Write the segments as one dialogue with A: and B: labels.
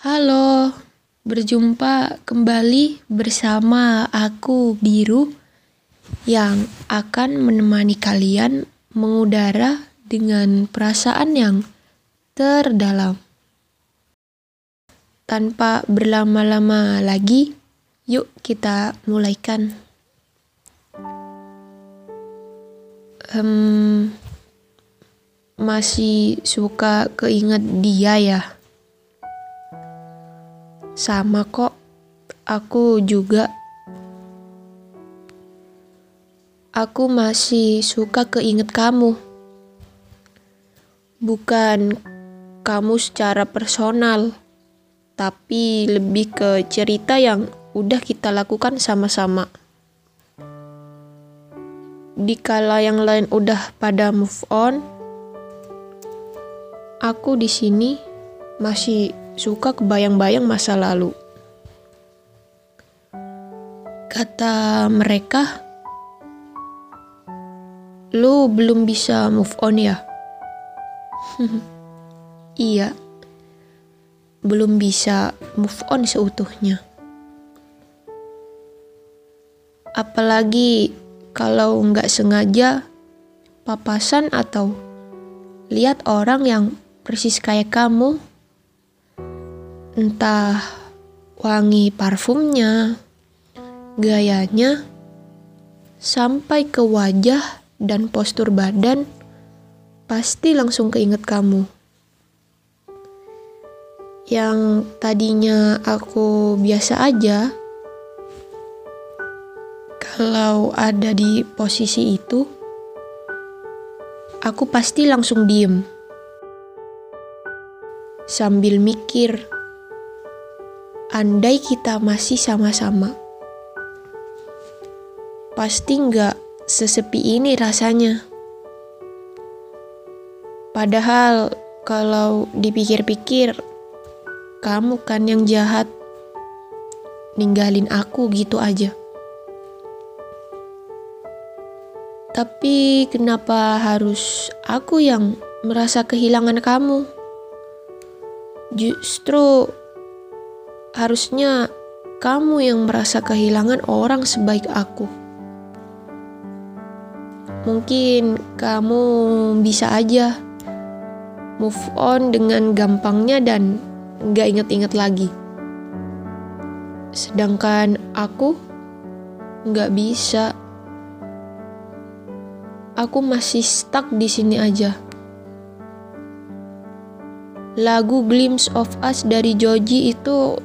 A: Halo, berjumpa kembali bersama aku Biru yang akan menemani kalian mengudara dengan perasaan yang terdalam. Tanpa berlama-lama lagi, yuk kita mulaikan. Hmm, masih suka keinget dia ya? Sama kok, aku juga. Aku masih suka keinget kamu. Bukan kamu secara personal, tapi lebih ke cerita yang udah kita lakukan sama-sama. Di kala yang lain udah pada move on, aku di sini masih suka kebayang-bayang masa lalu. Kata mereka, "Lu belum bisa move on ya?" iya, belum bisa move on seutuhnya. Apalagi kalau nggak sengaja papasan atau lihat orang yang persis kayak kamu entah wangi parfumnya, gayanya, sampai ke wajah dan postur badan, pasti langsung keinget kamu. Yang tadinya aku biasa aja, kalau ada di posisi itu, aku pasti langsung diem sambil mikir andai kita masih sama-sama. Pasti nggak sesepi ini rasanya. Padahal kalau dipikir-pikir, kamu kan yang jahat. Ninggalin aku gitu aja. Tapi kenapa harus aku yang merasa kehilangan kamu? Justru Harusnya kamu yang merasa kehilangan orang sebaik aku. Mungkin kamu bisa aja move on dengan gampangnya dan gak inget-inget lagi. Sedangkan aku gak bisa. Aku masih stuck di sini aja. Lagu Glimpse of Us dari Joji itu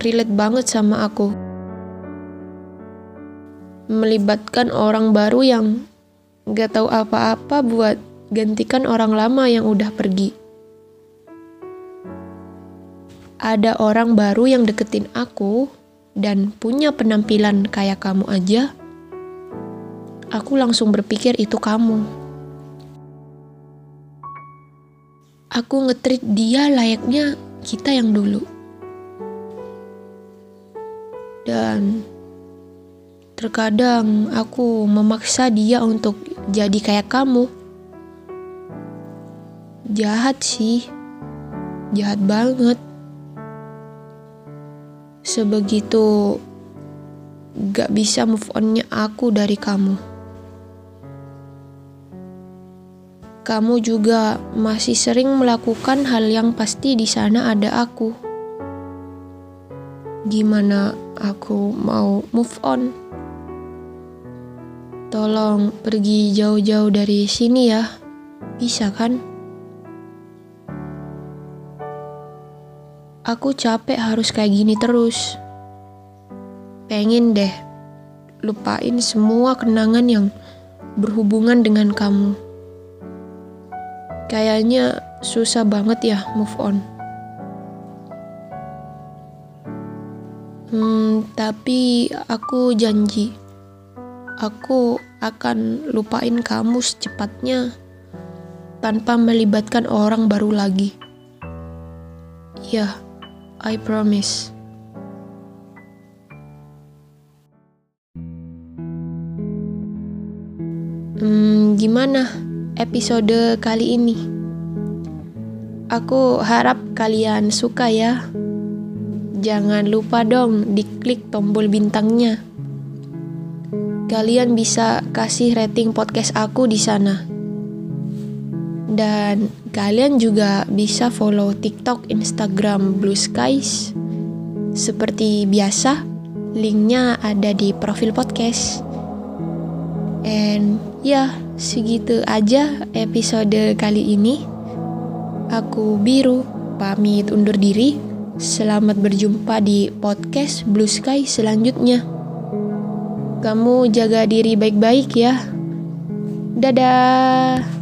A: relate banget sama aku. Melibatkan orang baru yang gak tahu apa-apa buat gantikan orang lama yang udah pergi. Ada orang baru yang deketin aku dan punya penampilan kayak kamu aja, aku langsung berpikir itu kamu. Aku ngetrit dia layaknya kita yang dulu dan terkadang aku memaksa dia untuk jadi kayak kamu. Jahat sih, jahat banget. Sebegitu gak bisa move onnya aku dari kamu. Kamu juga masih sering melakukan hal yang pasti di sana ada aku. Gimana aku mau move on. Tolong pergi jauh-jauh dari sini ya. Bisa kan? Aku capek harus kayak gini terus. Pengen deh lupain semua kenangan yang berhubungan dengan kamu. Kayaknya susah banget ya move on. Tapi aku janji, aku akan lupain kamu secepatnya tanpa melibatkan orang baru lagi. Ya, yeah, I promise. Hmm, gimana episode kali ini? Aku harap kalian suka ya. Jangan lupa dong diklik tombol bintangnya. Kalian bisa kasih rating podcast aku di sana. Dan kalian juga bisa follow TikTok, Instagram Blue Skies. Seperti biasa, linknya ada di profil podcast. And ya, segitu aja episode kali ini. Aku Biru, pamit undur diri. Selamat berjumpa di podcast Blue Sky selanjutnya. Kamu jaga diri baik-baik ya. Dadah.